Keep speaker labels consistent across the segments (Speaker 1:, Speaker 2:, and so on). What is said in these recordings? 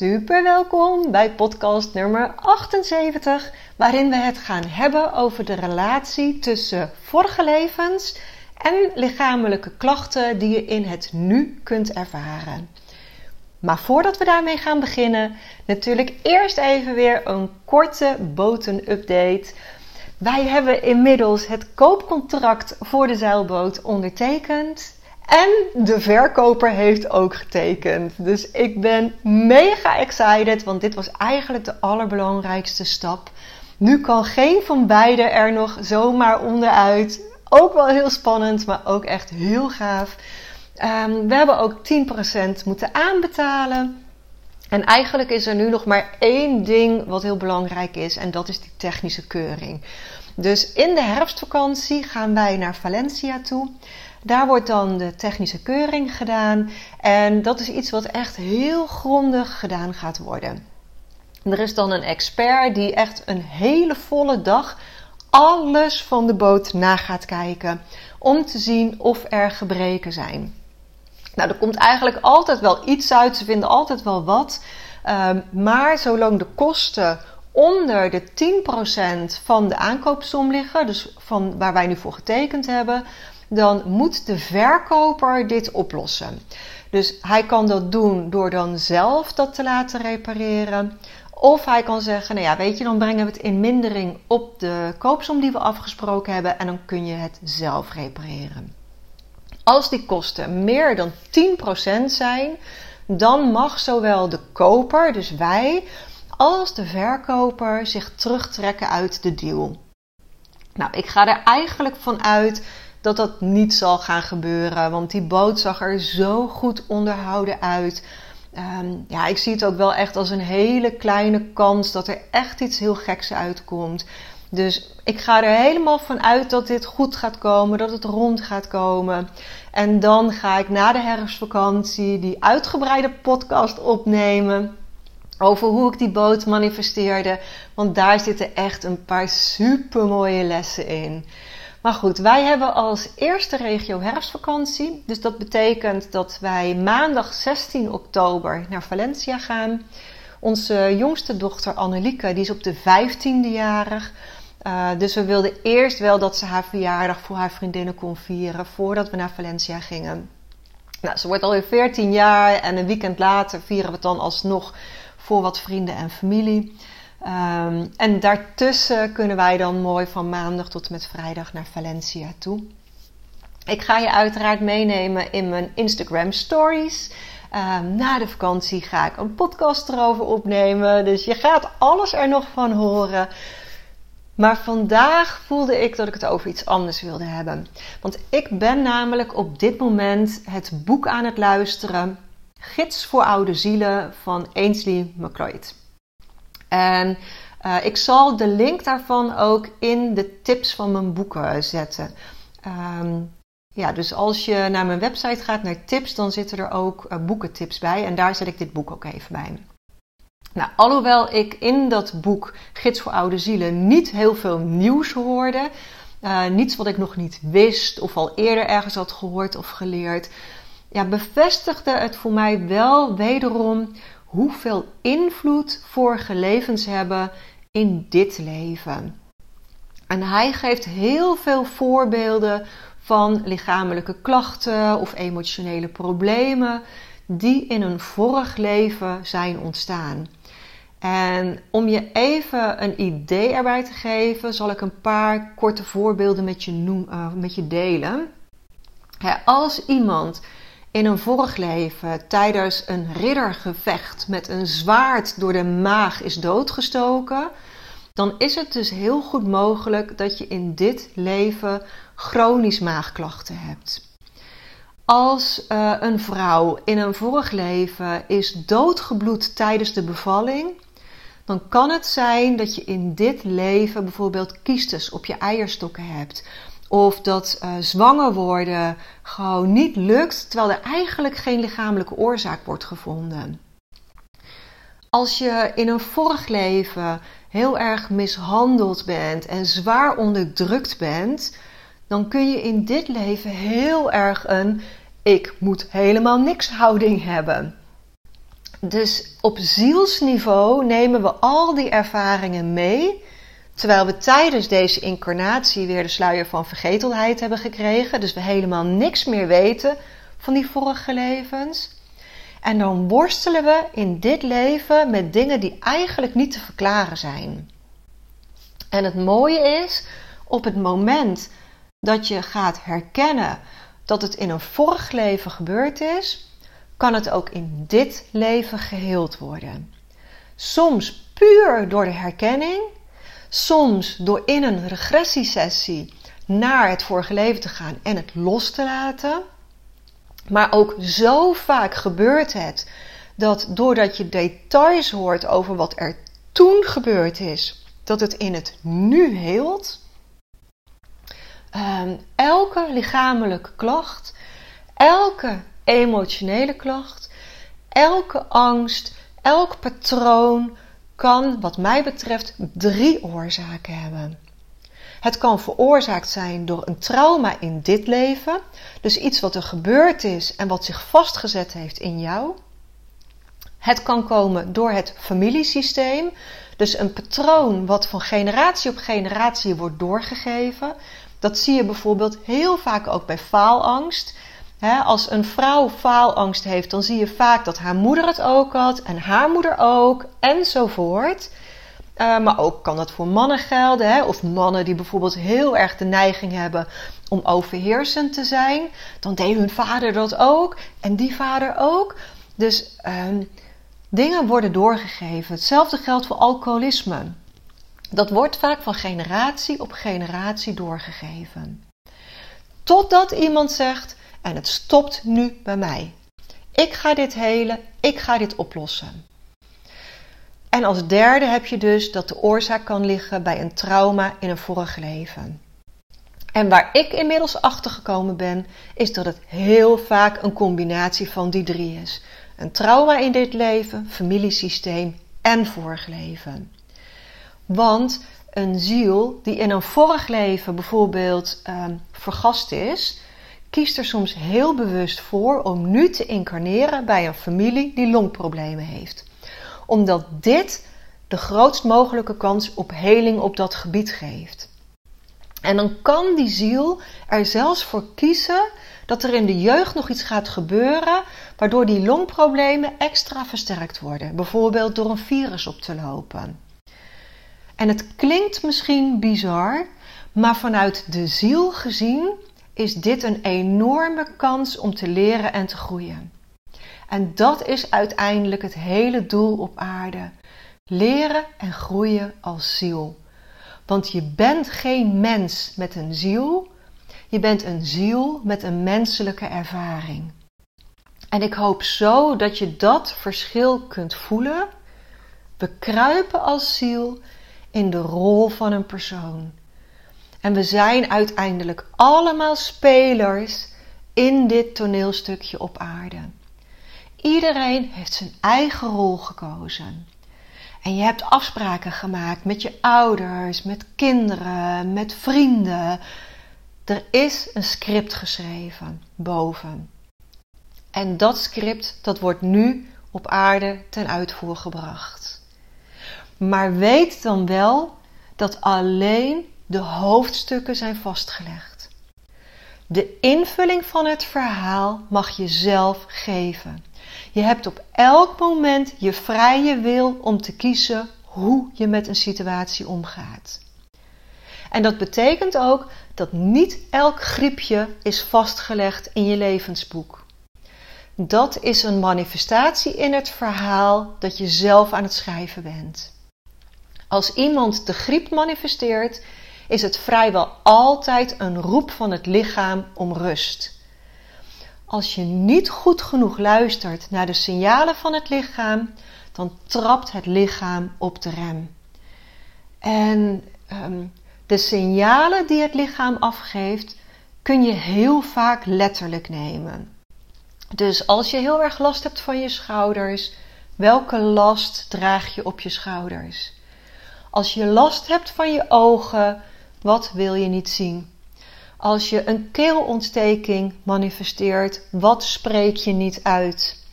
Speaker 1: Super welkom bij podcast nummer 78, waarin we het gaan hebben over de relatie tussen vorige levens en lichamelijke klachten die je in het nu kunt ervaren. Maar voordat we daarmee gaan beginnen, natuurlijk eerst even weer een korte boten-update. Wij hebben inmiddels het koopcontract voor de zeilboot ondertekend. En de verkoper heeft ook getekend. Dus ik ben mega excited, want dit was eigenlijk de allerbelangrijkste stap. Nu kan geen van beide er nog zomaar onderuit. Ook wel heel spannend, maar ook echt heel gaaf. Um, we hebben ook 10% moeten aanbetalen. En eigenlijk is er nu nog maar één ding wat heel belangrijk is, en dat is die technische keuring. Dus in de herfstvakantie gaan wij naar Valencia toe. Daar wordt dan de technische keuring gedaan. En dat is iets wat echt heel grondig gedaan gaat worden. Er is dan een expert die echt een hele volle dag alles van de boot na gaat kijken. Om te zien of er gebreken zijn. Nou, er komt eigenlijk altijd wel iets uit. Ze vinden altijd wel wat. Um, maar zolang de kosten onder de 10% van de aankoopsom liggen, dus van waar wij nu voor getekend hebben, dan moet de verkoper dit oplossen. Dus hij kan dat doen door dan zelf dat te laten repareren. Of hij kan zeggen, nou ja, weet je, dan brengen we het in mindering op de koopsom die we afgesproken hebben en dan kun je het zelf repareren. Als die kosten meer dan 10% zijn, dan mag zowel de koper, dus wij, als de verkoper zich terugtrekken uit de deal. Nou, ik ga er eigenlijk van uit dat dat niet zal gaan gebeuren. Want die boot zag er zo goed onderhouden uit. Um, ja, ik zie het ook wel echt als een hele kleine kans dat er echt iets heel geks uitkomt. Dus ik ga er helemaal van uit dat dit goed gaat komen, dat het rond gaat komen. En dan ga ik na de herfstvakantie die uitgebreide podcast opnemen over hoe ik die boot manifesteerde. Want daar zitten echt een paar super mooie lessen in. Maar goed, wij hebben als eerste regio herfstvakantie. Dus dat betekent dat wij maandag 16 oktober naar Valencia gaan. Onze jongste dochter Annelieke, die is op de 15e jarig. Uh, dus we wilden eerst wel dat ze haar verjaardag voor haar vriendinnen kon vieren voordat we naar Valencia gingen. Nou, ze wordt alweer 14 jaar en een weekend later vieren we het dan alsnog voor wat vrienden en familie. Um, en daartussen kunnen wij dan mooi van maandag tot en met vrijdag naar Valencia toe. Ik ga je uiteraard meenemen in mijn Instagram stories. Um, na de vakantie ga ik een podcast erover opnemen. Dus je gaat alles er nog van horen. Maar vandaag voelde ik dat ik het over iets anders wilde hebben. Want ik ben namelijk op dit moment het boek aan het luisteren. Gids voor oude zielen van Ainsley McLeod. En uh, ik zal de link daarvan ook in de tips van mijn boeken zetten. Um, ja, dus als je naar mijn website gaat, naar tips, dan zitten er ook uh, boekentips bij. En daar zet ik dit boek ook even bij. Nou, alhoewel ik in dat boek Gids voor Oude Zielen niet heel veel nieuws hoorde, uh, niets wat ik nog niet wist of al eerder ergens had gehoord of geleerd, ja, bevestigde het voor mij wel wederom hoeveel invloed vorige levens hebben in dit leven. En hij geeft heel veel voorbeelden van lichamelijke klachten of emotionele problemen die in een vorig leven zijn ontstaan. En om je even een idee erbij te geven, zal ik een paar korte voorbeelden met je, noem, uh, met je delen. als iemand in een vorig leven tijdens een riddergevecht met een zwaard door de maag is doodgestoken, dan is het dus heel goed mogelijk dat je in dit leven chronisch maagklachten hebt. Als uh, een vrouw in een vorig leven is doodgebloed tijdens de bevalling, dan kan het zijn dat je in dit leven bijvoorbeeld kiestes op je eierstokken hebt. Of dat uh, zwanger worden gewoon niet lukt, terwijl er eigenlijk geen lichamelijke oorzaak wordt gevonden. Als je in een vorig leven heel erg mishandeld bent en zwaar onderdrukt bent, dan kun je in dit leven heel erg een ik moet helemaal niks houding hebben. Dus op zielsniveau nemen we al die ervaringen mee, terwijl we tijdens deze incarnatie weer de sluier van vergetelheid hebben gekregen, dus we helemaal niks meer weten van die vorige levens. En dan worstelen we in dit leven met dingen die eigenlijk niet te verklaren zijn. En het mooie is, op het moment dat je gaat herkennen dat het in een vorig leven gebeurd is, kan het ook in dit leven geheeld worden. Soms puur door de herkenning, soms door in een regressiesessie naar het vorige leven te gaan en het los te laten. Maar ook zo vaak gebeurt het dat doordat je details hoort over wat er toen gebeurd is, dat het in het nu heelt. Um, elke lichamelijke klacht, elke emotionele klacht, elke angst, elk patroon kan, wat mij betreft, drie oorzaken hebben. Het kan veroorzaakt zijn door een trauma in dit leven, dus iets wat er gebeurd is en wat zich vastgezet heeft in jou. Het kan komen door het familiesysteem, dus een patroon wat van generatie op generatie wordt doorgegeven. Dat zie je bijvoorbeeld heel vaak ook bij faalangst. Als een vrouw faalangst heeft, dan zie je vaak dat haar moeder het ook had en haar moeder ook enzovoort. Uh, maar ook kan dat voor mannen gelden, hè? of mannen die bijvoorbeeld heel erg de neiging hebben om overheersend te zijn. Dan deed hun vader dat ook en die vader ook. Dus uh, dingen worden doorgegeven. Hetzelfde geldt voor alcoholisme. Dat wordt vaak van generatie op generatie doorgegeven. Totdat iemand zegt: En het stopt nu bij mij. Ik ga dit helen, ik ga dit oplossen. En als derde heb je dus dat de oorzaak kan liggen bij een trauma in een vorig leven. En waar ik inmiddels achter gekomen ben, is dat het heel vaak een combinatie van die drie is: een trauma in dit leven, familiesysteem en vorig leven. Want een ziel die in een vorig leven bijvoorbeeld um, vergast is, kiest er soms heel bewust voor om nu te incarneren bij een familie die longproblemen heeft. Omdat dit de grootst mogelijke kans op heling op dat gebied geeft. En dan kan die ziel er zelfs voor kiezen dat er in de jeugd nog iets gaat gebeuren waardoor die longproblemen extra versterkt worden. Bijvoorbeeld door een virus op te lopen. En het klinkt misschien bizar, maar vanuit de ziel gezien is dit een enorme kans om te leren en te groeien. En dat is uiteindelijk het hele doel op aarde. Leren en groeien als ziel. Want je bent geen mens met een ziel, je bent een ziel met een menselijke ervaring. En ik hoop zo dat je dat verschil kunt voelen. We kruipen als ziel in de rol van een persoon. En we zijn uiteindelijk allemaal spelers in dit toneelstukje op aarde. Iedereen heeft zijn eigen rol gekozen. En je hebt afspraken gemaakt met je ouders, met kinderen, met vrienden. Er is een script geschreven boven. En dat script dat wordt nu op aarde ten uitvoer gebracht. Maar weet dan wel dat alleen de hoofdstukken zijn vastgelegd. De invulling van het verhaal mag je zelf geven. Je hebt op elk moment je vrije wil om te kiezen hoe je met een situatie omgaat. En dat betekent ook dat niet elk griepje is vastgelegd in je levensboek. Dat is een manifestatie in het verhaal dat je zelf aan het schrijven bent. Als iemand de griep manifesteert, is het vrijwel altijd een roep van het lichaam om rust. als je niet goed genoeg luistert naar de signalen van het lichaam, dan trapt het lichaam op de rem. En ehm, de signalen die het lichaam afgeeft, kun je heel vaak letterlijk nemen. Dus als je heel erg last hebt van je schouders, welke last draag je op je schouders? Als je last hebt van je ogen, wat wil je niet zien? Als je een keelontsteking manifesteert, wat spreek je niet uit?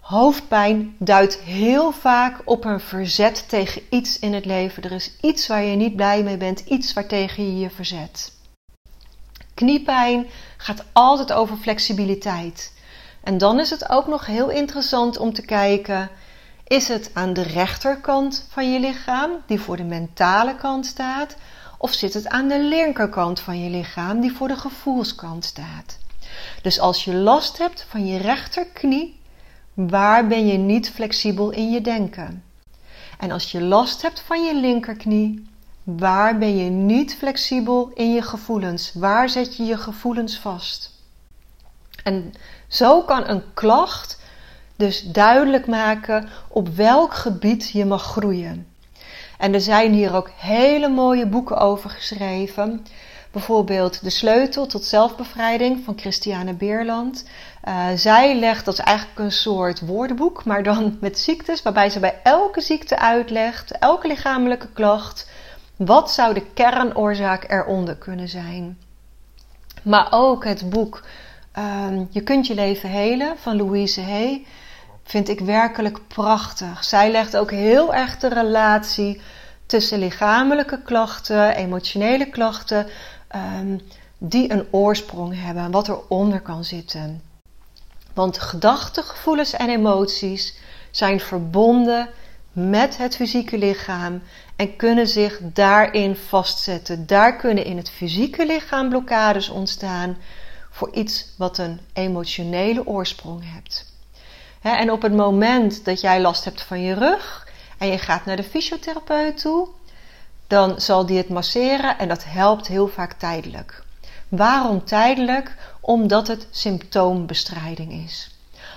Speaker 1: Hoofdpijn duidt heel vaak op een verzet tegen iets in het leven. Er is iets waar je niet blij mee bent, iets waartegen je je verzet. Kniepijn gaat altijd over flexibiliteit. En dan is het ook nog heel interessant om te kijken: is het aan de rechterkant van je lichaam, die voor de mentale kant staat, of zit het aan de linkerkant van je lichaam, die voor de gevoelskant staat? Dus als je last hebt van je rechterknie, waar ben je niet flexibel in je denken? En als je last hebt van je linkerknie, waar ben je niet flexibel in je gevoelens? Waar zet je je gevoelens vast? En zo kan een klacht dus duidelijk maken op welk gebied je mag groeien. En er zijn hier ook hele mooie boeken over geschreven. Bijvoorbeeld De Sleutel tot Zelfbevrijding van Christiane Beerland. Uh, zij legt, dat is eigenlijk een soort woordenboek, maar dan met ziektes, waarbij ze bij elke ziekte uitlegt, elke lichamelijke klacht, wat zou de kernoorzaak eronder kunnen zijn. Maar ook het boek uh, Je kunt je leven helen van Louise Hay vind ik werkelijk prachtig. Zij legt ook heel erg de relatie tussen lichamelijke klachten, emotionele klachten, um, die een oorsprong hebben, wat eronder kan zitten. Want gedachten, gevoelens en emoties zijn verbonden met het fysieke lichaam en kunnen zich daarin vastzetten. Daar kunnen in het fysieke lichaam blokkades ontstaan voor iets wat een emotionele oorsprong heeft. En op het moment dat jij last hebt van je rug en je gaat naar de fysiotherapeut toe, dan zal die het masseren en dat helpt heel vaak tijdelijk. Waarom tijdelijk? Omdat het symptoombestrijding is.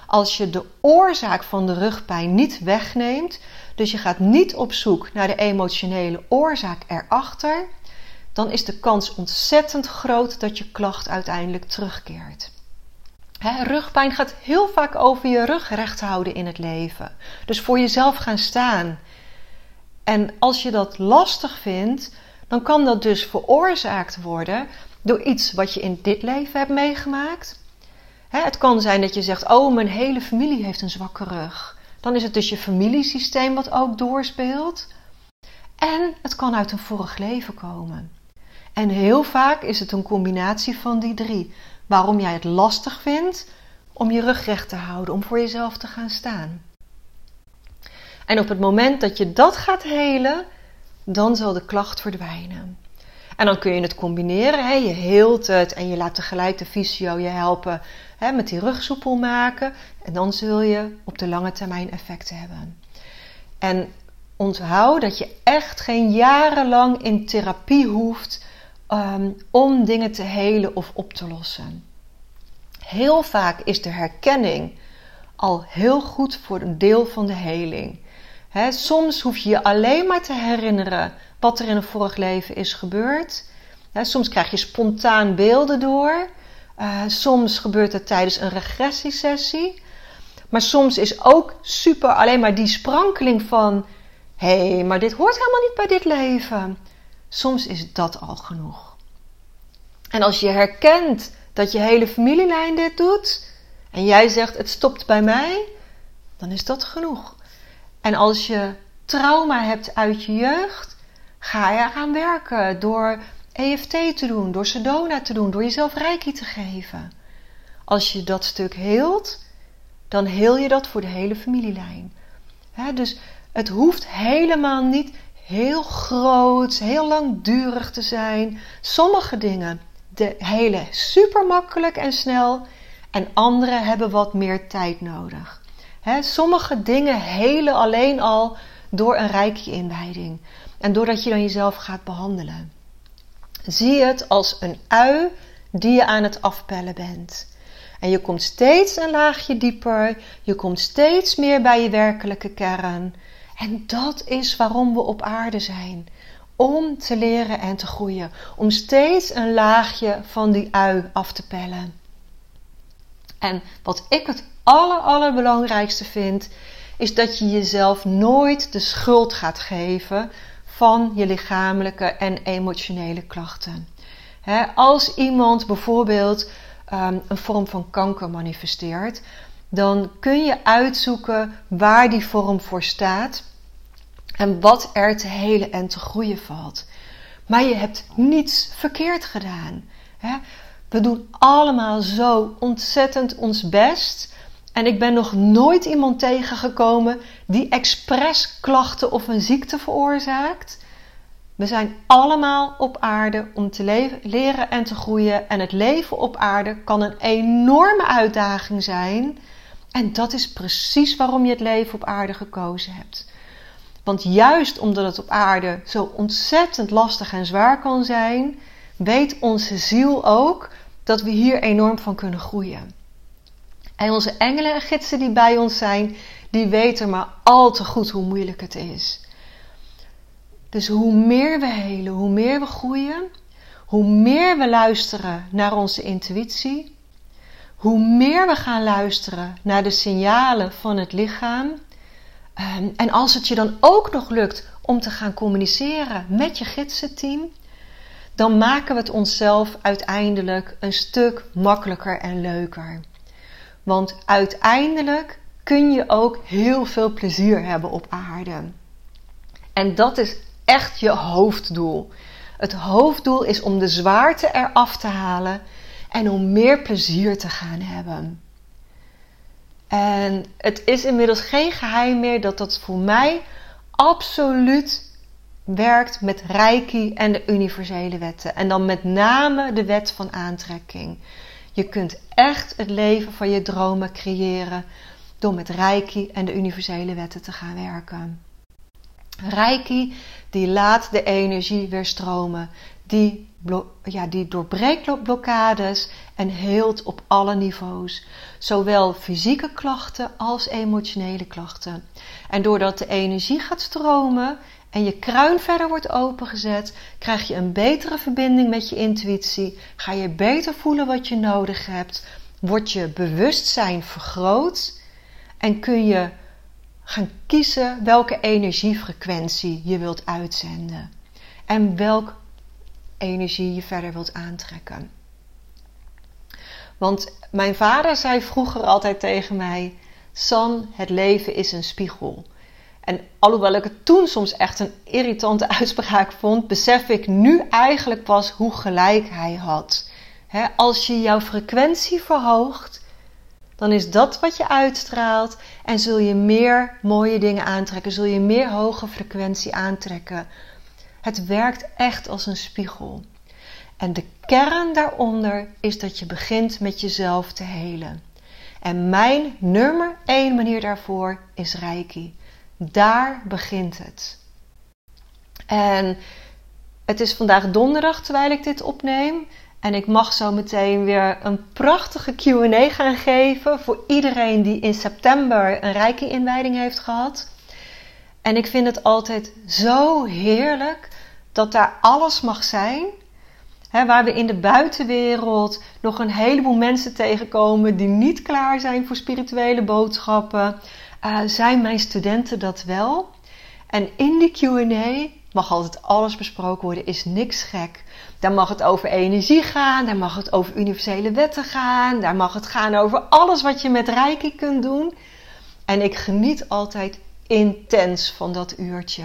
Speaker 1: Als je de oorzaak van de rugpijn niet wegneemt, dus je gaat niet op zoek naar de emotionele oorzaak erachter, dan is de kans ontzettend groot dat je klacht uiteindelijk terugkeert. Rugpijn gaat heel vaak over je rug recht houden in het leven. Dus voor jezelf gaan staan. En als je dat lastig vindt, dan kan dat dus veroorzaakt worden door iets wat je in dit leven hebt meegemaakt. het kan zijn dat je zegt: Oh, mijn hele familie heeft een zwakke rug. Dan is het dus je familiesysteem wat ook doorspeelt. En het kan uit een vorig leven komen. En heel vaak is het een combinatie van die drie. Waarom jij het lastig vindt om je rug recht te houden, om voor jezelf te gaan staan. En op het moment dat je dat gaat helen, dan zal de klacht verdwijnen. En dan kun je het combineren. Hè? Je heelt het en je laat tegelijk de fysio je helpen hè, met die rug soepel maken. En dan zul je op de lange termijn effecten hebben. En onthoud dat je echt geen jarenlang in therapie hoeft Ehm, om dingen te helen of op te lossen. Heel vaak is de herkenning al heel goed voor een deel van de heling. soms hoef je je alleen maar te herinneren wat er in een vorig leven is gebeurd. soms krijg je spontaan beelden door. Uh, soms gebeurt het tijdens een regressiesessie. Maar soms is ook super alleen maar die sprankeling van: hé, hey, maar dit hoort helemaal niet bij dit leven. Soms is dat al genoeg. En als je herkent dat je hele familielijn dit doet en jij zegt het stopt bij mij, dan is dat genoeg. En als je trauma hebt uit je jeugd, ga je eraan werken door EFT te doen, door Sedona te doen, door jezelf reiki te geven. Als je dat stuk heelt, dan heel je dat voor de hele familielijn. dus het hoeft helemaal niet heel groot, heel langdurig te zijn. Sommige dingen de hele super makkelijk en snel en andere hebben wat meer tijd nodig. sommige dingen helen alleen al door een rijkje inwijding en doordat je dan jezelf gaat behandelen. Zie het als een ui die je aan het afpellen bent. En je komt steeds een laagje dieper. Je komt steeds meer bij je werkelijke kern. En dat is waarom we op aarde zijn. Om te leren en te groeien. Om steeds een laagje van die ui af te pellen. En wat ik het aller, allerbelangrijkste vind, is dat je jezelf nooit de schuld gaat geven van je lichamelijke en emotionele klachten. als iemand bijvoorbeeld um, een vorm van kanker manifesteert, dan kun je uitzoeken waar die vorm voor staat en wat er te helen en te groeien valt. Maar je hebt niets verkeerd gedaan. We doen allemaal zo ontzettend ons best. En ik ben nog nooit iemand tegengekomen die expres klachten of een ziekte veroorzaakt. We zijn allemaal op aarde om te leven, leren en te groeien. En het leven op aarde kan een enorme uitdaging zijn. En dat is precies waarom je het leven op aarde gekozen hebt. Want juist omdat het op aarde zo ontzettend lastig en zwaar kan zijn, weet onze ziel ook dat we hier enorm van kunnen groeien. En onze engelen en gidsen die bij ons zijn, die weten maar al te goed hoe moeilijk het is. Dus hoe meer we helen, hoe meer we groeien, hoe meer we luisteren naar onze intuïtie, hoe meer we gaan luisteren naar de signalen van het lichaam. Ehm, en als het je dan ook nog lukt om te gaan communiceren met je gidsenteam, dan maken we het onszelf uiteindelijk een stuk makkelijker en leuker. Want uiteindelijk kun je ook heel veel plezier hebben op aarde. En dat is echt je hoofddoel. Het hoofddoel is om de zwaarte eraf te halen en om meer plezier te gaan hebben. En het is inmiddels geen geheim meer dat dat voor mij absoluut werkt met Reiki en de universele wetten. En dan met name de wet van aantrekking. Je kunt echt het leven van je dromen creëren door met Reiki en de universele wetten te gaan werken. Reiki die laat de energie weer stromen. Die, ja, die doorbreekt blokkades en heelt op alle niveaus. Zowel fysieke klachten als emotionele klachten. En doordat de energie gaat stromen en je kruin verder wordt opengezet, krijg je een betere verbinding met je intuïtie. Ga je beter voelen wat je nodig hebt. Wordt je bewustzijn vergroot en kun je gaan kiezen welke energiefrequentie je wilt uitzenden en welke energie je verder wilt aantrekken. Want mijn vader zei vroeger altijd tegen mij: San, het leven is een spiegel. En alhoewel ik het toen soms echt een irritante uitspraak vond, besef ik nu eigenlijk pas hoe gelijk hij had. als je jouw frequentie verhoogt, dan is dat wat je uitstraalt en zul je meer mooie dingen aantrekken, zul je meer hoge frequentie aantrekken. Het werkt echt als een spiegel. En de kern daaronder is dat je begint met jezelf te helen. En mijn nummer één manier daarvoor is Reiki. Daar begint het. En het is vandaag donderdag terwijl ik dit opneem. En ik mag zo meteen weer een prachtige QA gaan geven voor iedereen die in september een rijke inwijding heeft gehad. En ik vind het altijd zo heerlijk dat daar alles mag zijn. waar we in de buitenwereld nog een heleboel mensen tegenkomen die niet klaar zijn voor spirituele boodschappen, uh, zijn mijn studenten dat wel. En in die QA mag altijd alles besproken worden, is niks gek. Daar mag het over energie gaan, daar mag het over universele wetten gaan, daar mag het gaan over alles wat je met Reiki kunt doen. En ik geniet altijd intens van dat uurtje.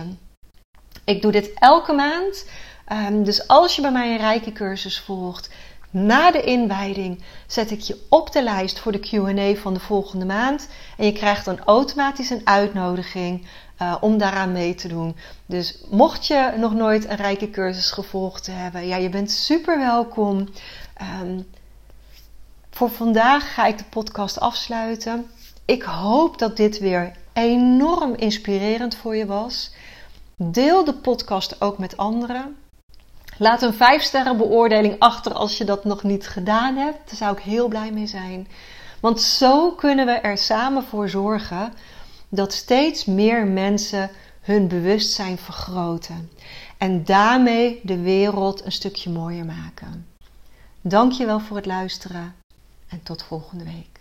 Speaker 1: Ik doe dit elke maand. Ehm, dus als je bij mij een Reiki cursus volgt, na de inwijding zet ik je op de lijst voor de QA van de volgende maand. En je krijgt dan automatisch een uitnodiging uh, om daaraan mee te doen. Dus mocht je nog nooit een rijke cursus gevolgd hebben, ja, je bent super welkom. Um, voor vandaag ga ik de podcast afsluiten. Ik hoop dat dit weer enorm inspirerend voor je was. Deel de podcast ook met anderen. Laat een 5 sterren beoordeling achter als je dat nog niet gedaan hebt. Daar zou ik heel blij mee zijn. Want zo kunnen we er samen voor zorgen dat steeds meer mensen hun bewustzijn vergroten. En daarmee de wereld een stukje mooier maken. Dankjewel voor het luisteren en tot volgende week.